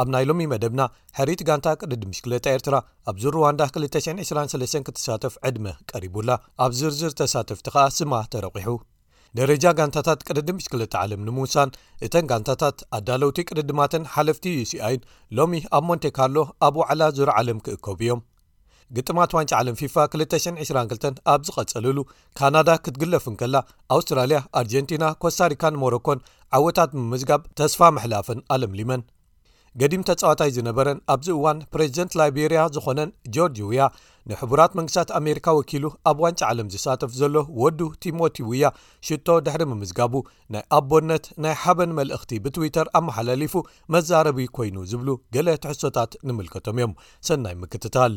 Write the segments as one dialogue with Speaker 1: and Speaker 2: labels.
Speaker 1: ኣብ ናይ ሎሚ መደብና ሕርይቲ ጋንታ ቅድድም ብሽክለታ ኤርትራ ኣብዚ ሩዋንዳ 223 ክትሳተፍ ዕድመ ቀሪቡላ ኣብ ዝርዝር ተሳተፍቲ ከኣ ስማ ተረቂሑ ደረጃ ጋንታታት ቅድድም ብሽክለታ ዓለም ንምውሳን እተን ጋንታታት ኣዳለውቲ ቅድድማትን ሓለፍቲ ዩሲኣይን ሎሚ ኣብ ሞንቴካርሎ ኣብ ዋዕላ ዙር ዓለም ክእከቡ እዮም ግጥማት ዋንጫ ዓለም ፊፋ 2022 ኣብ ዝቐጸልሉ፣ ካናዳ ክትግለፍ እንከላ፣ ኣውስትራልያ፣ ኣርጀንቲና፣ ኮስታሪካን ሞሮኮን ዓወታት ብምምዝጋብ ተስፋ ምሕላፈን ኣለምሊመን። ገዲም ተጻዋታይ ዝነበረን ኣብዚ እዋን ፕረዚደንት ላይቤርያ ዝኾነን ጆርጅ ውያ ንሕቡራት መንግስታት ኣሜሪካ ወኪሉ ኣብ ዋንጫ ዓለም ዝሳተፍ ዘሎ ወዱ ቲሞቲ ውያ ሽቶ ድሕሪ ምምዝጋቡ ናይ ኣቦነት ናይ ሓበን መልእኽቲ ብትዊተር ኣመሓለሊፉ መዛረቢ ኮይኑ ዝብሉ ገለ ትሕሶታት ንምልከቶም እዮም ሰናይ ምክትታል።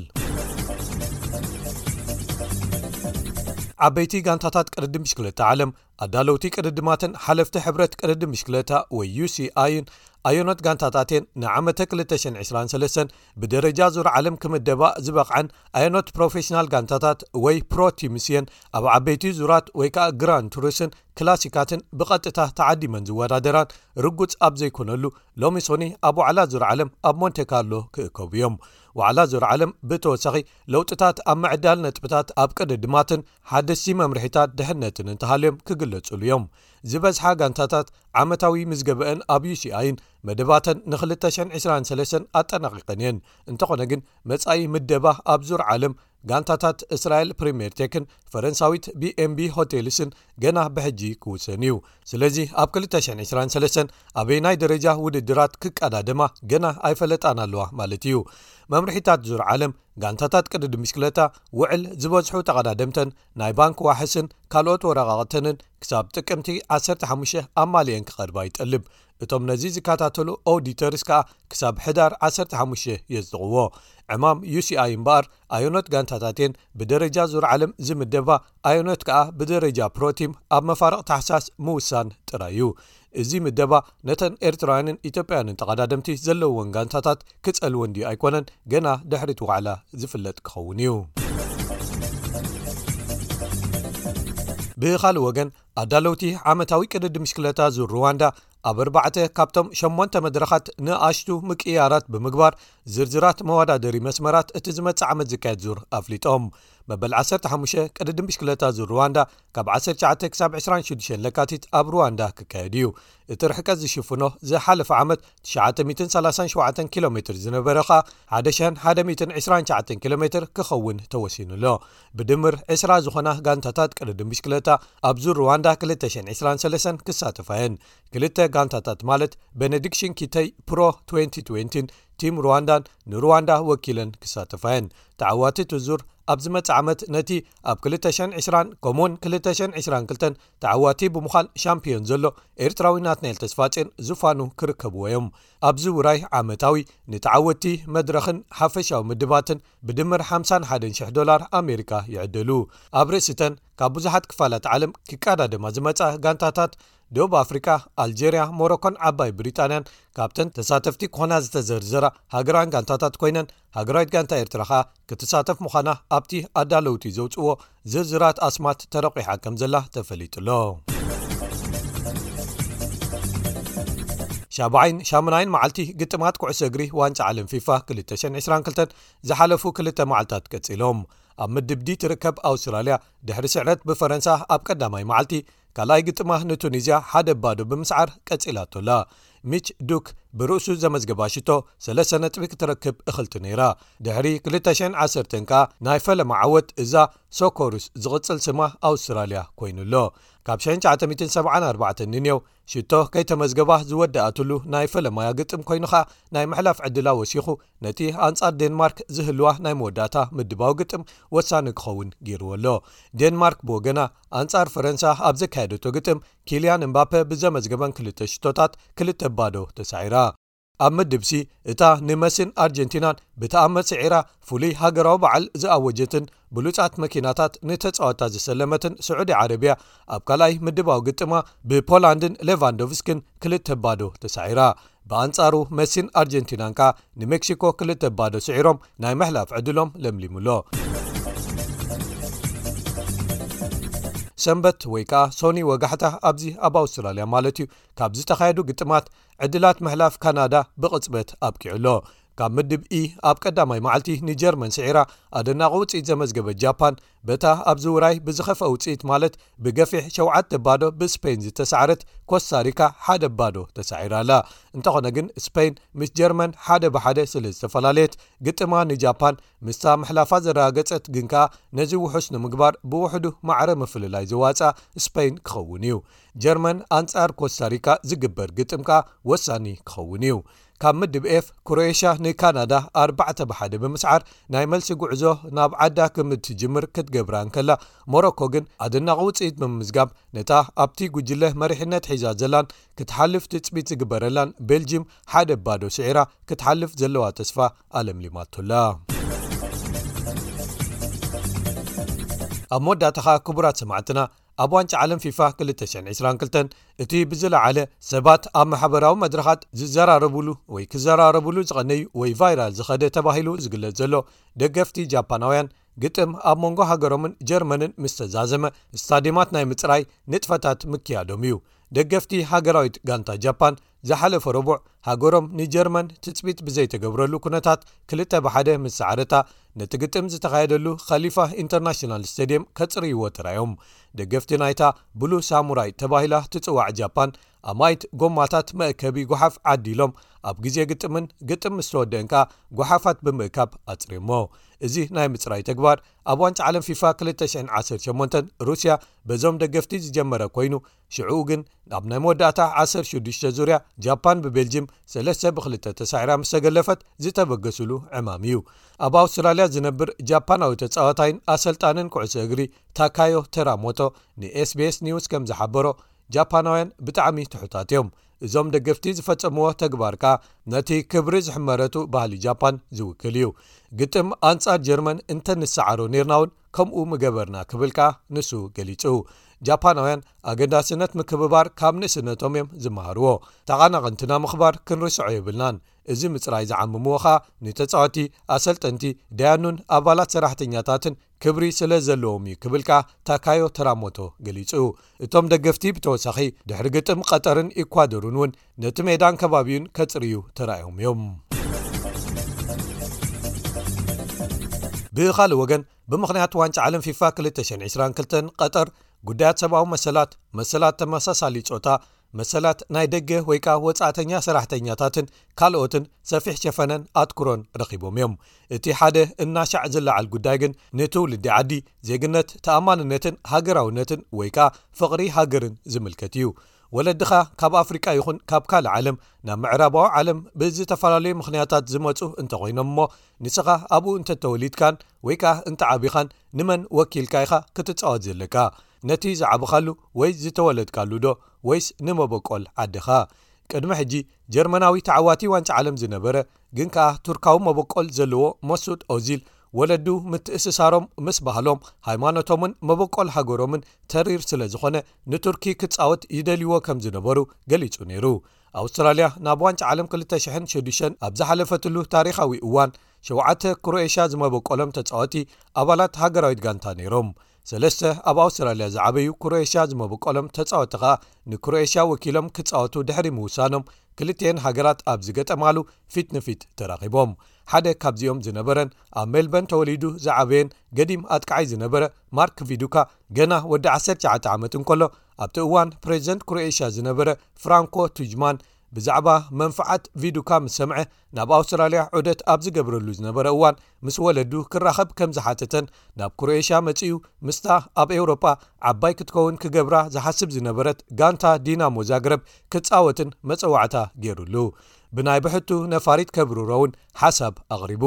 Speaker 1: ዓበይቲ ጋንታታት ቅድዲ ምሽክለታ ዓለም ኣዳለውቲ ቅድድማትን ሓለፍቲ ሕብረት ቅድዲ ምሽክለታ ወይ uሲኣይን ኣዮኖት ጋንታታትን ንዓመተ 223 ብደረጃ ዙር ዓለም ክምደባ ዝበቕዐን ኣዮኖት ፕሮፌሽናል ጋንታታት ወይ ፕሮቲምስየን ኣብ ዓበይቲ ዙራት ወይ ከዓ ግራን ቱርስን ክላሲካትን ብቐጥታ ተዓዲመን ዝወዳደራን ርጉጽ ኣብ ዘይኮነሉ ሎሚ ሶኑይ ኣብ ዋዕላ ዙር ዓለም ኣብ ሞንቴካርሎ ክእከቡ እዮም ዋዕላ ዙር ዓለም ብተወሳኺ ለውጥታት ኣብ ምዕዳል ነጥብታት ኣብ ቅድድማትን ሓደስቲ መምርሒታት ድሕነትን እንተሃልዮም ክግለጹሉ እዮም ዝበዝሓ ጋንታታት ዓመታዊ ምዝገበአን ኣብ ዩሲኣይን መደባተን ን223 ኣጠናቂቀን እየን እንተኾነ ግን መጻኢ ምደባ ኣብ ዙር ዓለም ጋንታታት እስራኤል ፕሪምየር ቴክን ፈረንሳዊት ቢኤንቢ ሆቴልስን ገና ብሕጂ ክውሰን እዩ ስለዚ ኣብ 223 ኣበይናይ ደረጃ ውድድራት ክቀዳደማ ገና ኣይፈለጣን ኣለዋ ማለት እዩ መምርሒታት ዙር ዓለም ጋንታታት ቅድዲ ምሽክለታ ውዕል ዝበዝሑ ተቐዳደምተን ናይ ባንክ ዋሕስን ካልኦት ወረቃቕተንን ክሳብ ጥቅምቲ 15 ኣማሊኤን ክቐርባ ይጠልብ እቶም ነዚ ዝከታተሉ ኦዲተርስ ከኣ ክሳብ ሕዳር 15 የጽድቕዎ። ዕማም ዩሲኣይ እምበኣር ኣየኖት ጋንታታት'የን ብደረጃ ዙር ዓለም ዝምደባ ኣየኖት ከኣ ብደረጃ ፕሮቲም ኣብ መፋርቕ ታሕሳስ ምውሳን ጥራይ'ዩ። እዚ ምደባ ነተን ኤርትራውያንን ኢትዮጵያውያንን ተቐዳደምቲ ዘለውወን ጋንታታት ክጸልወን ድዩ ኣይኮነን ገና ድሕሪ'ቲ ዋዕላ ዝፍለጥ ክኸውን'ዩ። ብኻልእ ወገን ኣዳለውቲ ዓመታዊ ቅድድም ብሽክለታ ዙር ሩዋንዳ ኣብ ኣርባዕተ ካብቶም ሸሞንተ መድረኻት ንኣሽቱ ምቅያራት ብምግባር ዝርዝራት መዋዳደሪ መስመራት እቲ ዝመፅእ ዓመት ዝካየድ ዙር ኣፍሊጦም መበል 15 ቅድድም ብሽክለታ ዙር ሩዋንዳ ካብ 19 ክሳብ 26 ለካቲት ኣብ ሩዋንዳ ክካየድ እዩ እቲ ርሕቀት ዝሽፍኖ ዝሓለፈ ዓመት 937 ኪሎ ሜትር ዝነበረ ከኣ 1129 ኪሎ ሜትር ክኸውን ተወሲኑ ኣሎ ብድምር ዕስራ ዝኾና ጋንታታት ቅድድም ብሽክለታ ኣብ ዙር ሩዋንዳ 2023 ክሳተፋየን ክልተ ጋንታታት ማለት በነዲክሽን ኪተይ ፕሮ 2020 ቲም ሩዋንዳን ንሩዋንዳ ወኪለን ክሳተፋየን ተዓዋቲቲ ዙር ኣብ ዝመፅ ዓመት ነቲ ኣብ 220 ከምኡውን 222 ተዓዋቲ ብምዃን ሻምፕዮን ዘሎ ኤርትራዊ ናትናኤል ተስፋፅን ዝፋኑ ክርከብዎ እዮም ኣብዚ ውራይ ዓመታዊ ንተዓወቲ መድረኽን ሓፈሻዊ ምድባትን ብድምር ሓምሳን ሓደን ሽሕ ዶላር ኣሜሪካ ይዕደሉ። ኣብ ርእሲ'ተን ካብ ብዙሓት ክፋላት ዓለም ክቀዳደማ ዝመጻ ጋንታታት፣ ደቡብ ኣፍሪቃ፣ ኣልጀርያ፣ ሞሮኮን ዓባይ ብሪጣንያን ካብተን ተሳተፍቲ ክኾና ዝተዘርዘራ ሃገራውያን ጋንታታት ኮይነን፣ ሃገራዊት ጋንታ ኤርትራ ከኣ ክትሳተፍ ምዃና ኣብቲ ኣዳለውቲ ዘውጽእዎ ዝርዝራት ኣስማት ተረቝሓ ከም ዘላ ተፈሊጡሎ ሻባዓይን ሻሙናይን መዓልቲ ግጥማት ኩዕሶ እግሪ ዋንጫ ዓለም ፊፋ 222 ዝሓለፉ ክልተ መዓልትታት ቀጺሎም ኣብ ምድብዲ ትርከብ ኣውስትራልያ ድሕሪ ስዕረት ብፈረንሳ ኣብ ቀዳማይ መዓልቲ ካልኣይ ግጥማ ንቱኒዝያ ሓደ ባዶ ብምስዓር ቀጺላቶላ ሚች ዱክ ብርእሱ ዘመዝገባ ሽቶ ሰለስተ ነጥቢ ክትረክብ እኽልቲ ነይራ። ድሕሪ ክልተ ሽሕን ዓሰርተን ከኣ ናይ ፈለማ ዓወት እዛ ሶኮሩስ ዝቕጽል ስማ ኣውስትራልያ ኮይኑ ኣሎ። ካብ ሽሕን ትሽዓተ ሚእትን ሰብዓን ኣርባዕተን ንኔው ሽቶ ከይተመዝገባ ዝወደኣትሉ ናይ ፈለማያ ግጥም ኮይኑ ከኣ ናይ ምሕላፍ ዕድላ ወሲኹ ነቲ ኣንጻር ዴንማርክ ዝህልዋ ናይ መወዳእታ ምድባዊ ግጥም ወሳኒ ክኸውን ገይርዎ ኣሎ። ዴንማርክ ብወገና ኣንጻር ፈረንሳ ኣብ ዘካየደቶ ግጥም ኪልያን እምባፐ ብዘመዝገበን ክልተ ሽቶታት ክልተ ባዶ ተሳዒራ። ኣብ ምድብ ሲ እታ ንመሲን ኣርጀንቲናን ብተኣምር ስዒራ ፍሉይ ሃገራዊ በዓል ዝኣወጀትን ብሉጻት መኪናታት ንተጻወትታ ዝሰለመትን ስዑዲ ዓረብያ ኣብ ካልኣይ ምድባዊ ግጥማ ብፖላንድን ሌቫንዶቭስኪን ክልተ ባዶ ተሳዒራ። ብኣንጻሩ መሲን ኣርጀንቲናን ከኣ ንሜክሲኮ ክልተ ባዶ ስዒሮም ናይ ምሕላፍ ዕድሎም ለምሊሙ ኣሎ። ሰንበት ወይ ከኣ ሶኒ ወጋሕታ ኣብዚ ኣብ ኣውስትራልያ ማለት እዩ ካብ ዝተኻየዱ ግጥማት ዕድላት ምሕላፍ ካናዳ ብቕጽበት ኣብቂዑ ኣሎ ካብ ምድብ ኢ ኣብ ቀዳማይ መዓልቲ ንጀርመን ስዒራ ኣደናቂ ውፅኢት ዘመዝገበት ጃፓን በታ ኣብዚ ውራይ ብዝኸፍኣ ውጽኢት ማለት ብገፊሕ ሸውዓተ ባዶ ብስፐይን ዝተሳዕረት ኮስታሪካ ሓደ ባዶ ተሳዒራ ኣላ። እንተኾነ ግን ስፐይን ምስ ጀርመን ሓደ ብሓደ ስለ ዝተፈላለየት ግጥማ ንጃፓን ምስታ ምሕላፋ ዘረጋገጸት ግን ከኣ ነዚ ውሑስ ንምግባር ብውሕዱ ማዕረ ምፍልላይ ዘዋጽኣ ስፐይን ክኸውን እዩ። ጀርመን ኣንጻር ኮስታሪካ ዝግበር ግጥም ከኣ ወሳኒ ክኸውን እዩ። ካብ ምድብ ኤፍ፣ ክሮኤሽያ ንካናዳ ኣርባዕተ ብ ሓደ ብምስዓር ናይ መልሲ ጉዕዞ ናብ ዓዳ ክምትጅምር ክትገብራ እንከላ፣ ሞሮኮ ግን ኣደናቒ ውጽኢት ብምምዝጋብ ነታ ኣብቲ ጉጅለ መሪሕነት ሒዛ ዘላን ክትሓልፍ ትጽቢት ዝግበረላን ቤልጂም ሓደ ብ ባዶ ስዒራ ክትሓልፍ ዘለዋ ተስፋ ኣለምሊማቶ'ላ። ኣብ መወዳእታ ከኣ ክቡራት ሰማዕትና ኣብ ዋንጫ ዓለም ፊፋ ክልተ ሽሕን ዕስራን ክልተን እቲ ብዝለዓለ ሰባት ኣብ ማሕበራዊ መድረኻት ዝዘራረብሉ ወይ ክዘራረብሉ ዝቐነዩ ወይ ቫይራል ዝኸደ ተባሂሉ ዝግለጽ ዘሎ ደገፍቲ ጃፓናውያን ግጥም ኣብ መንጎ ሃገሮምን ጀርመንን ምስ ተዛዘመ ስታድየማት ናይ ምጽራይ ንጥፈታት ምክያዶም እዩ ደገፍቲ ሃገራዊት ጋንታ ጃፓን ዝሓለፈ ረቡዕ ሃገሮም ንጀርመን ትጽቢት ብዘይተገብረሉ ኩነታት ክልተ ብሓደ ምስ ሰዓረታ ነቲ ግጥም ዝተኻየደሉ ኸሊፋ ኢንተርናሽናል ስቴድየም ከጽርይዎ ተራዮም። ደገፍቲ ናይታ ብሉ ሳሙራይ ተባሂላ ትጽዋዕ ጃፓን ኣማኢት ጎማታት መእከቢ ጎሓፍ ዓዲሎም ኣብ ግዜ ግጥምን ግጥም ምስ ተወደእን ከኣ ጎሓፋት ብምእካብ ኣጽርዮሞ። እዚ ናይ ምጽራይ ተግባር ኣብ ዋንጫ ዓለም ፊፋ 2018 ሩስያ በዞም ደገፍቲ ዝጀመረ ኮይኑ ሽዑ ግን ኣብ ናይ መወዳእታ ዓሰርተ ሽዱሽተ ዙርያ ጃፓን ብቤልጂም ሰለስተ ብ ክልተ ተሳዒራ ምስ ተገለፈት ዝተበገስሉ ዕማም እዩ። ኣብ ኣውስትራልያ ዝነብር ጃፓናዊ ተጻዋታይን ኣሰልጣንን ኩዕሶ እግሪ ታካዮ ተራሞቶ ንኤስቢኤስ ኒውስ ከም ዝሓበሮ ጃፓናውያን ብጣዕሚ ትሑታት እዮም። እዞም ደገፍቲ ዝፈጸምዎ ተግባር ከኣ ነቲ ክብሪ ዝሕመረቱ ባህሊ ጃፓን ዝውክል እዩ። ግጥም ኣንጻር ጀርመን እንተ ንሰዓሮ ኔርና እውን ከምኡ ምገበርና ክብል ከኣ ንሱ ገሊጹ። ጃፓናውያን ኣገዳስነት ምክብባር ካብ ንእስነቶም እዮም ዝመሃርዎ ተቓናቕንትና ምኽባር ክንርስዖ የብልናን እዚ ምፅራይ ዝዓምምዎ ኸኣ ንተፃወቲ ኣሰልጠንቲ ዳያኑን ኣባላት ሰራሕተኛታትን ክብሪ ስለ ዘለዎም እዩ ክብል ከኣ ታካዮ ተራሞቶ ገሊፁ እቶም ደገፍቲ ብተወሳኺ ድሕሪ ግጥም ቐጠርን ኢኳዶርን እውን ነቲ ሜዳን ከባቢኡን ከፅርዩ ተራእዮም እዮም ብኻልእ ወገን ብምኽንያት ዋንጫ ዓለም ፊፋ 2022 ቐጠር ጉዳያት ሰብኣዊ መሰላት፣ መሰላት ተመሳሳሊ ጾታ፣ መሰላት ናይ ደገ ወይ ከኣ ወጻእተኛ ሰራሕተኛታትን ካልኦትን ሰፊሕ ሸፈነን ኣትኩሮን ረኺቦም እዮም። እቲ ሓደ እናሻዕ ዝለዓል ጉዳይ ግን ንትውልዲ ዓዲ ዜግነት፣ ተኣማንነትን ሃገራውነትን ወይ ከኣ ፍቕሪ ሃገርን ዝምልከት እዩ። ወለድኻ ካብ ኣፍሪቃ ይኹን ካብ ካልእ ዓለም ናብ ምዕራባዊ ዓለም ብዝተፈላለዩ ምኽንያታት ዝመጹ እንተኾይኖም እሞ፣ ንስኻ ኣብኡ እንተተወሊድካን ወይ ከኣ እንተዓቢኻን ንመን ወኪልካ ኢኻ ክትጻወት ዘለካ? ነቲ ዝዓበኻሉ ወይ ዝተወለድካሉዶ ወይስ ንመበቆል ዓድኻ? ቅድሚ ሕጂ ጀርመናዊ ተዓዋቲ ዋንጫ ዓለም ዝነበረ ግን ከኣ ቱርካዊ መበቆል ዘለዎ መሱድ ኦዚል ወለዱ ምትእስሳሮም ምስ ባህሎም፣ ሃይማኖቶምን መበቆል ሃገሮምን ተሪር ስለዝኾነ ንቱርኪ ክጻወት ይደልይዎ ከምዝነበሩ ገሊጹ ነይሩ። ኣውስትራልያ ናብ ዋንጫ ዓለም ክልተ ሽሕን ሸዱሸን ኣብ ዝሓለፈትሉ ታሪኻዊ እዋን፣ ሸውዓተ ክሮኤሽያ ዝመበቆሎም ተጻወቲ ኣባላት ሃገራዊት ጋንታ ነይሮም። ሰለስተ ኣብ ኣውስትራልያ ዝዓበዩ ክሮኤሽያ ዝመበቆሎም ተጻወቲ ከኣ ንክሮኤሽያ ወኪሎም ክጻወቱ ድሕሪ ምውሳኖም ክልቲኤን ሃገራት ኣብ ዝገጠማሉ ፊት ንፊት ተራኺቦም። ሓደ ካብዚኦም ዝነበረን ኣብ ሜልበርን ተወሊዱ ዝዓበየን ገዲም ኣጥቃዓይ ዝነበረ ማርክ ቪዱካ ገና ወዲ ዓሰርተ ትሽዓተ ዓመት እንከሎ፣ ኣብቲ እዋን ፕሬዚደንት ክሮኤሽያ ዝነበረ ፍራንኮ ቱጅማን ብዛዕባ መንፍዓት ቪዱካ ምስ ሰምዐ ናብ ኣውስትራልያ ዑደት ኣብ ዝገብረሉ ዝነበረ እዋን ምስ ወለዱ ክራኸብ ከም ዝሓተተን ናብ ክሮኤሽያ መጺኡ ምስታ ኣብ ኤውሮጳ ዓባይ ክትከውን ክገብራ ዝሓስብ ዝነበረት ጋንታ ዲናሞ ዛግረብ ክጻወትን መጸዋዕታ ገይሩሉ ብናይ ብሕቱ ነፋሪት ከብርሮ ውን ሓሳብ ኣቕሪቡ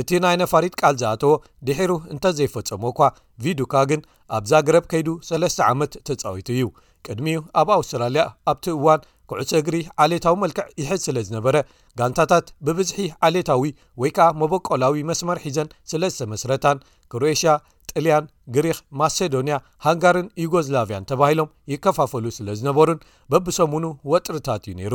Speaker 1: እቲ ናይ ነፋሪት ቃል ዝኣተዎ ድሒሩ እንተዘይፈጸሞ እኳ ቪዱካ ግን ኣብ ዛግረብ ከይዱ ሰለስተ ዓመት ተጻዊቱ እዩ። ቅድሚኡ ኣብ ኣውስትራልያ ኣብቲ እዋን ኩዕሶ እግሪ ዓሌታዊ መልክዕ ይሕዝ ስለ ዝነበረ፣ ጋንታታት ብብዝሒ ዓሌታዊ ወይ ከኣ መበቈላዊ መስመር ሒዘን ስለ ዝተመስረታን፣ ክሮኤሽያ፣ ጥልያን፣ ግሪኽ፣ ማሴዶንያ፣ ሃንጋርን ዩጎዝላቭያን ተባሂሎም ይከፋፈሉ ስለ ዝነበሩን በብሰሙኑ ወጥርታት እዩ ነይሩ።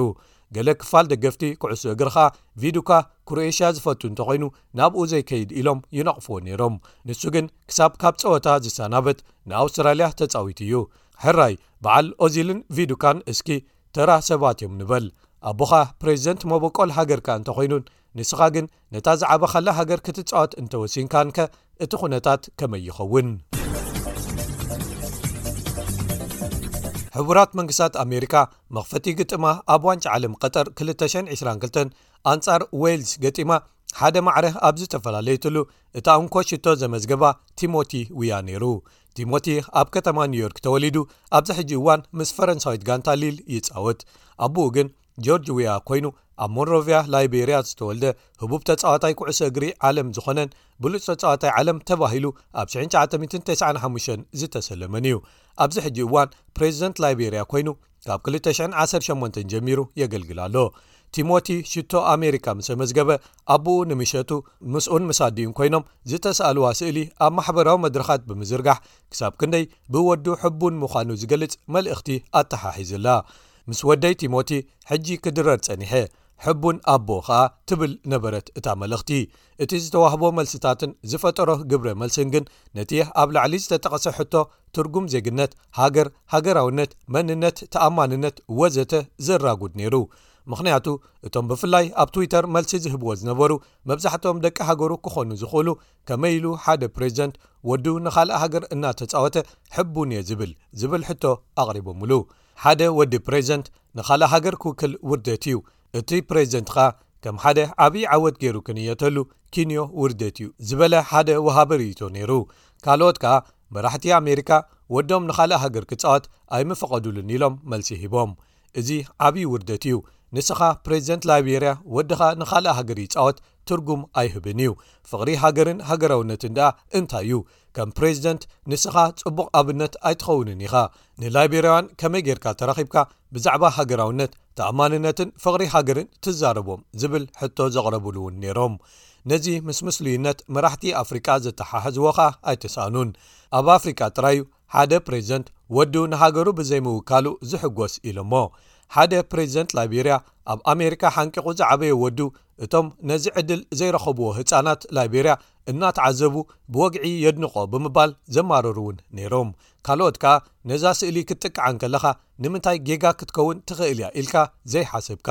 Speaker 1: ገለ ክፋል ደገፍቲ ኩዕሶ እግሪ ከኣ ቪዱካ ክሮኤሽያ ዝፈቱ እንተኾይኑ ናብኡ ዘይከይድ ኢሎም ይነቕፍዎ ነይሮም። ንሱ ግን ክሳብ ካብ ጸወታ ዝሰናበት ንኣውስትራልያ ተጻዊቱ እዩ። ሕራይ በዓል ኦዚልን ቪዱካን እስኪ ተራ ሰባት እዮም ንበል። ኣቦኻ ፕረዚደንት መበቆል ሃገርካ እንተኾይኑን ንስኻ ግን ነታ ዝዓበኻላ ሃገር ክትጻወት እንተ ወሲንካንከ እቲ ዅነታት ከመይ ይኸውን? ሕቡራት መንግስታት ኣሜሪካ መኽፈቲ ግጥማ ኣብ ዋንጫ ዓለም ቐጠር 222 ኣንጻር ወይልስ ገጢማ ሓደ ማዕረ ኣብ ዝተፈላለየትሉ እታ እንኮ ሽቶ ዘመዝገባ ቲሞቲ ውያ ነይሩ ቲሞቲ ኣብ ከተማ ኒውዮርክ ተወሊዱ ኣብዚ ሕጂ እዋን ምስ ፈረንሳዊት ጋንታ ሊል ይፃወት ኣቦኡ ግን ጆርጅ ዊያ ኰይኑ ኣብ ሞንሮቪያ ላይቤርያ ዝተወልደ ህቡብ ተጻዋታይ ኩዕሶ እግሪ ዓለም ዝዀነን ብሉጽ ተጻዋታይ ዓለም ተባሂሉ ኣብ 1995 ዝተሰለመን እዩ ኣብዚ ሕጂ እዋን ፕሬዚደንት ላይቤርያ ኰይኑ ካብ 218 ጀሚሩ የገልግል ኣሎ ቲሞቲ ሽቶ ኣሜሪካ ምሰ መዝገበ ኣቦኡ ንምሸቱ ምስኡን ምስ ኣዲኡን ኰይኖም ዝተሰኣልዋ ስእሊ ኣብ ማሕበራዊ መድረኻት ብምዝርጋሕ ክሳብ ክንደይ ብወዱ ሕቡን ምዃኑ ዝገልጽ መልእኽቲ ኣተሓሒዙላ ምስ ወደይ ቲሞቲ ሕጂ ክድረር ጸኒሐ፣ ሕቡን ኣቦ ኸኣ ትብል ነበረት እታ መልእኽቲ። እቲ ዝተዋህቦ መልስታትን ዝፈጠሮ ግብረ መልስን ግን ነቲ ኣብ ላዕሊ ዝተጠቕሰ ሕቶ ትርጉም ዜግነት፣ ሃገር፣ ሃገራውነት፣ መንነት፣ ተኣማንነት ወዘተ ዘራጉድ ነይሩ። ምኽንያቱ እቶም ብፍላይ ኣብ ትዊተር መልሲ ዝህብዎ ዝነበሩ መብዛሕትኦም ደቂ ሃገሩ ክኾኑ ዝኽእሉ ከመይ ኢሉ ሓደ ፕረዚደንት ወዱ ንኻልእ ሃገር እናተጻወተ ሕቡን'የ ዝብል ዝብል ሕቶ ኣቕሪቦምሉ። ሓደ ወዲ ፕሬዚደንት ንኻልእ ሃገር ክውክል ውርደት እዩ እቲ ፕሬዚደንት ከኣ ከም ሓደ ዓብዪ ዓወት ገይሩ ክንየተሉ ኪንዮ ውርደት እዩ ዝበለ ሓደ ውሃቢ ርእይቶ ነይሩ ካልኦት ከኣ መራሕቲ ኣሜሪካ ወዶም ንኻልእ ሃገር ክፃወት ኣይምፈቐዱሉን ኢሎም መልሲ ሂቦም እዚ ዓብዪ ውርደት እዩ ንስኻ ፕሬዚደንት ላይቤርያ ወድኻ ንኻልእ ሃገር ይፃወት ትርጉም ኣይህብን እዩ ፍቕሪ ሃገርን ሃገራውነትን ደኣ እንታይ እዩ ከም ፕሬዚደንት ንስኻ ጽቡቕ ኣብነት ኣይትኸውንን ኢኻ። ንላይቤርያውያን ከመይ ጌርካ ተራኺብካ ብዛዕባ ሃገራውነት፣ ተኣማንነትን ፍቕሪ ሃገርን ትዛረቦም ዝብል ሕቶ ዘቕረቡሉ እውን ነይሮም። ነዚ ምስ ምስሉይነት መራሕቲ ኣፍሪቃ ዘተሓሕዝዎ ከኣ ኣይተሳእኑን። ኣብ ኣፍሪቃ ጥራይ'ዩ ሓደ ፕሬዚደንት ወዱ ንሃገሩ ብዘይምውካሉ ዝሕጎስ ኢሎሞ። ሓደ ፕሬዚደንት ላይቤርያ ኣብ ኣሜሪካ ሓንቂቑ ዝዓበየ ወዱ እቶም ነዚ ዕድል ዘይረኸብዎ ህጻናት ላይቤርያ እናተዓዘቡ ብወግዒ የድንቖ ብምባል ዘማረሩ እውን ነይሮም። ካልኦት ከኣ ነዛ ስእሊ ክትጥቅዓ እንከለኻ ንምንታይ ጌጋ ክትከውን ትኽእል እያ ኢልካ ዘይሓሰብካ?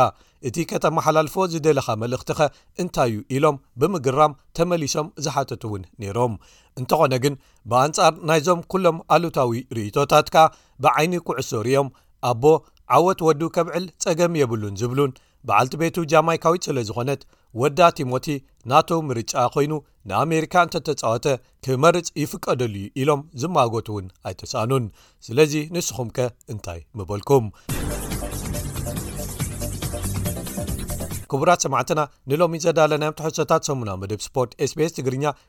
Speaker 1: እቲ ከተመሓላልፎ ዝደለኻ መልእኽቲኸ እንታይ'ዩ? ኢሎም ብምግራም ተመሊሶም ዝሓተቱ እውን ነይሮም። እንተኾነ ግን ብኣንጻር ናይዞም ኩሎም ኣሉታዊ ርእይቶታት ከኣ ብዓይኒ ኩዕሶ ርእዮም ኣቦ ዓወት ወዱ ከብዕል ጸገም የብሉን ዝብሉን በዓልቲ ቤቱ ጃማይካዊት ስለ ዝዀነት፣ ወዳ ቲሞቲ ናቶ ምርጫ ኰይኑ ንኣመሪካ እንተ ተጻወተ ክመርጽ ይፍቀደሉ'ዩ ኢሎም ዝማጐቱ'ውን ኣይተሳእኑን። ስለዚ ንስኹምከ እንታይ ምበልኩም? ክቡራት ሰማዕትና ንሎሚ ዘዳለናዮም ትሕዝቶታት ሰሙናዊ መደብ ስፖርት ስbs ትግርኛ